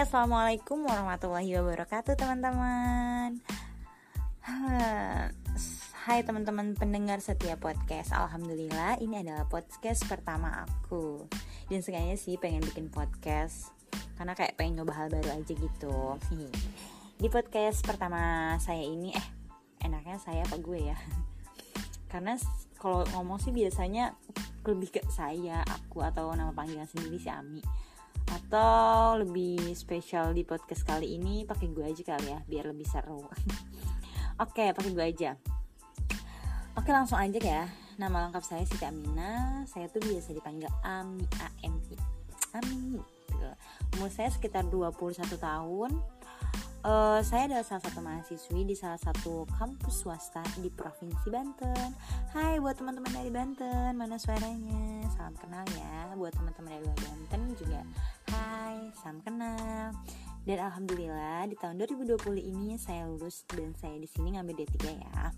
assalamualaikum warahmatullahi wabarakatuh teman-teman. Hai teman-teman pendengar setiap podcast. Alhamdulillah ini adalah podcast pertama aku. Dan sengaja sih pengen bikin podcast karena kayak pengen nyoba hal baru aja gitu. Di podcast pertama saya ini eh enaknya saya apa gue ya? Karena kalau ngomong sih biasanya lebih ke saya, aku atau nama panggilan sendiri si Ami atau lebih spesial di podcast kali ini pakai gue aja kali ya biar lebih seru. Oke pakai gue aja. Oke langsung aja ya. Nama lengkap saya Siti Amina saya tuh biasa dipanggil Ami Ami Ami umur saya sekitar 21 tahun. Uh, saya adalah salah satu mahasiswi di salah satu kampus swasta di Provinsi Banten. Hai buat teman-teman dari Banten, mana suaranya? Salam kenal ya buat teman-teman dari luar Banten juga. Salam kenal. Dan alhamdulillah di tahun 2020 ini saya lulus dan saya di sini ngambil D3 ya.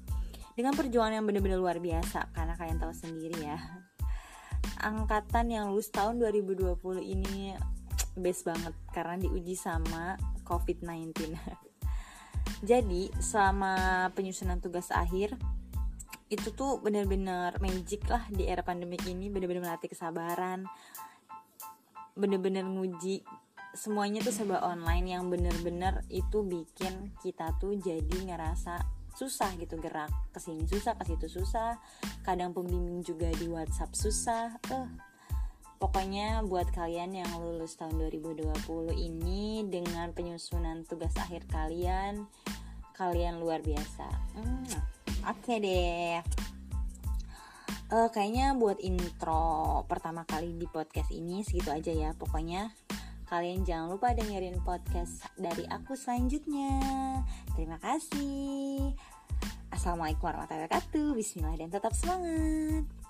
Dengan perjuangan yang benar-benar luar biasa karena kalian tahu sendiri ya. Angkatan yang lulus tahun 2020 ini best banget karena diuji sama COVID-19. Jadi selama penyusunan tugas akhir itu tuh bener-bener magic lah di era pandemik ini bener-bener melatih kesabaran bener-bener nguji semuanya tuh serba online yang bener-bener itu bikin kita tuh jadi ngerasa susah gitu gerak ke sini susah ke situ susah kadang pembimbing juga di WhatsApp susah eh Pokoknya buat kalian yang lulus tahun 2020 ini dengan penyusunan tugas akhir kalian, kalian luar biasa. Hmm, Oke okay deh. Uh, kayaknya buat intro pertama kali di podcast ini segitu aja ya. Pokoknya kalian jangan lupa dengerin podcast dari aku selanjutnya. Terima kasih. Assalamualaikum warahmatullahi wabarakatuh. Bismillah dan tetap semangat.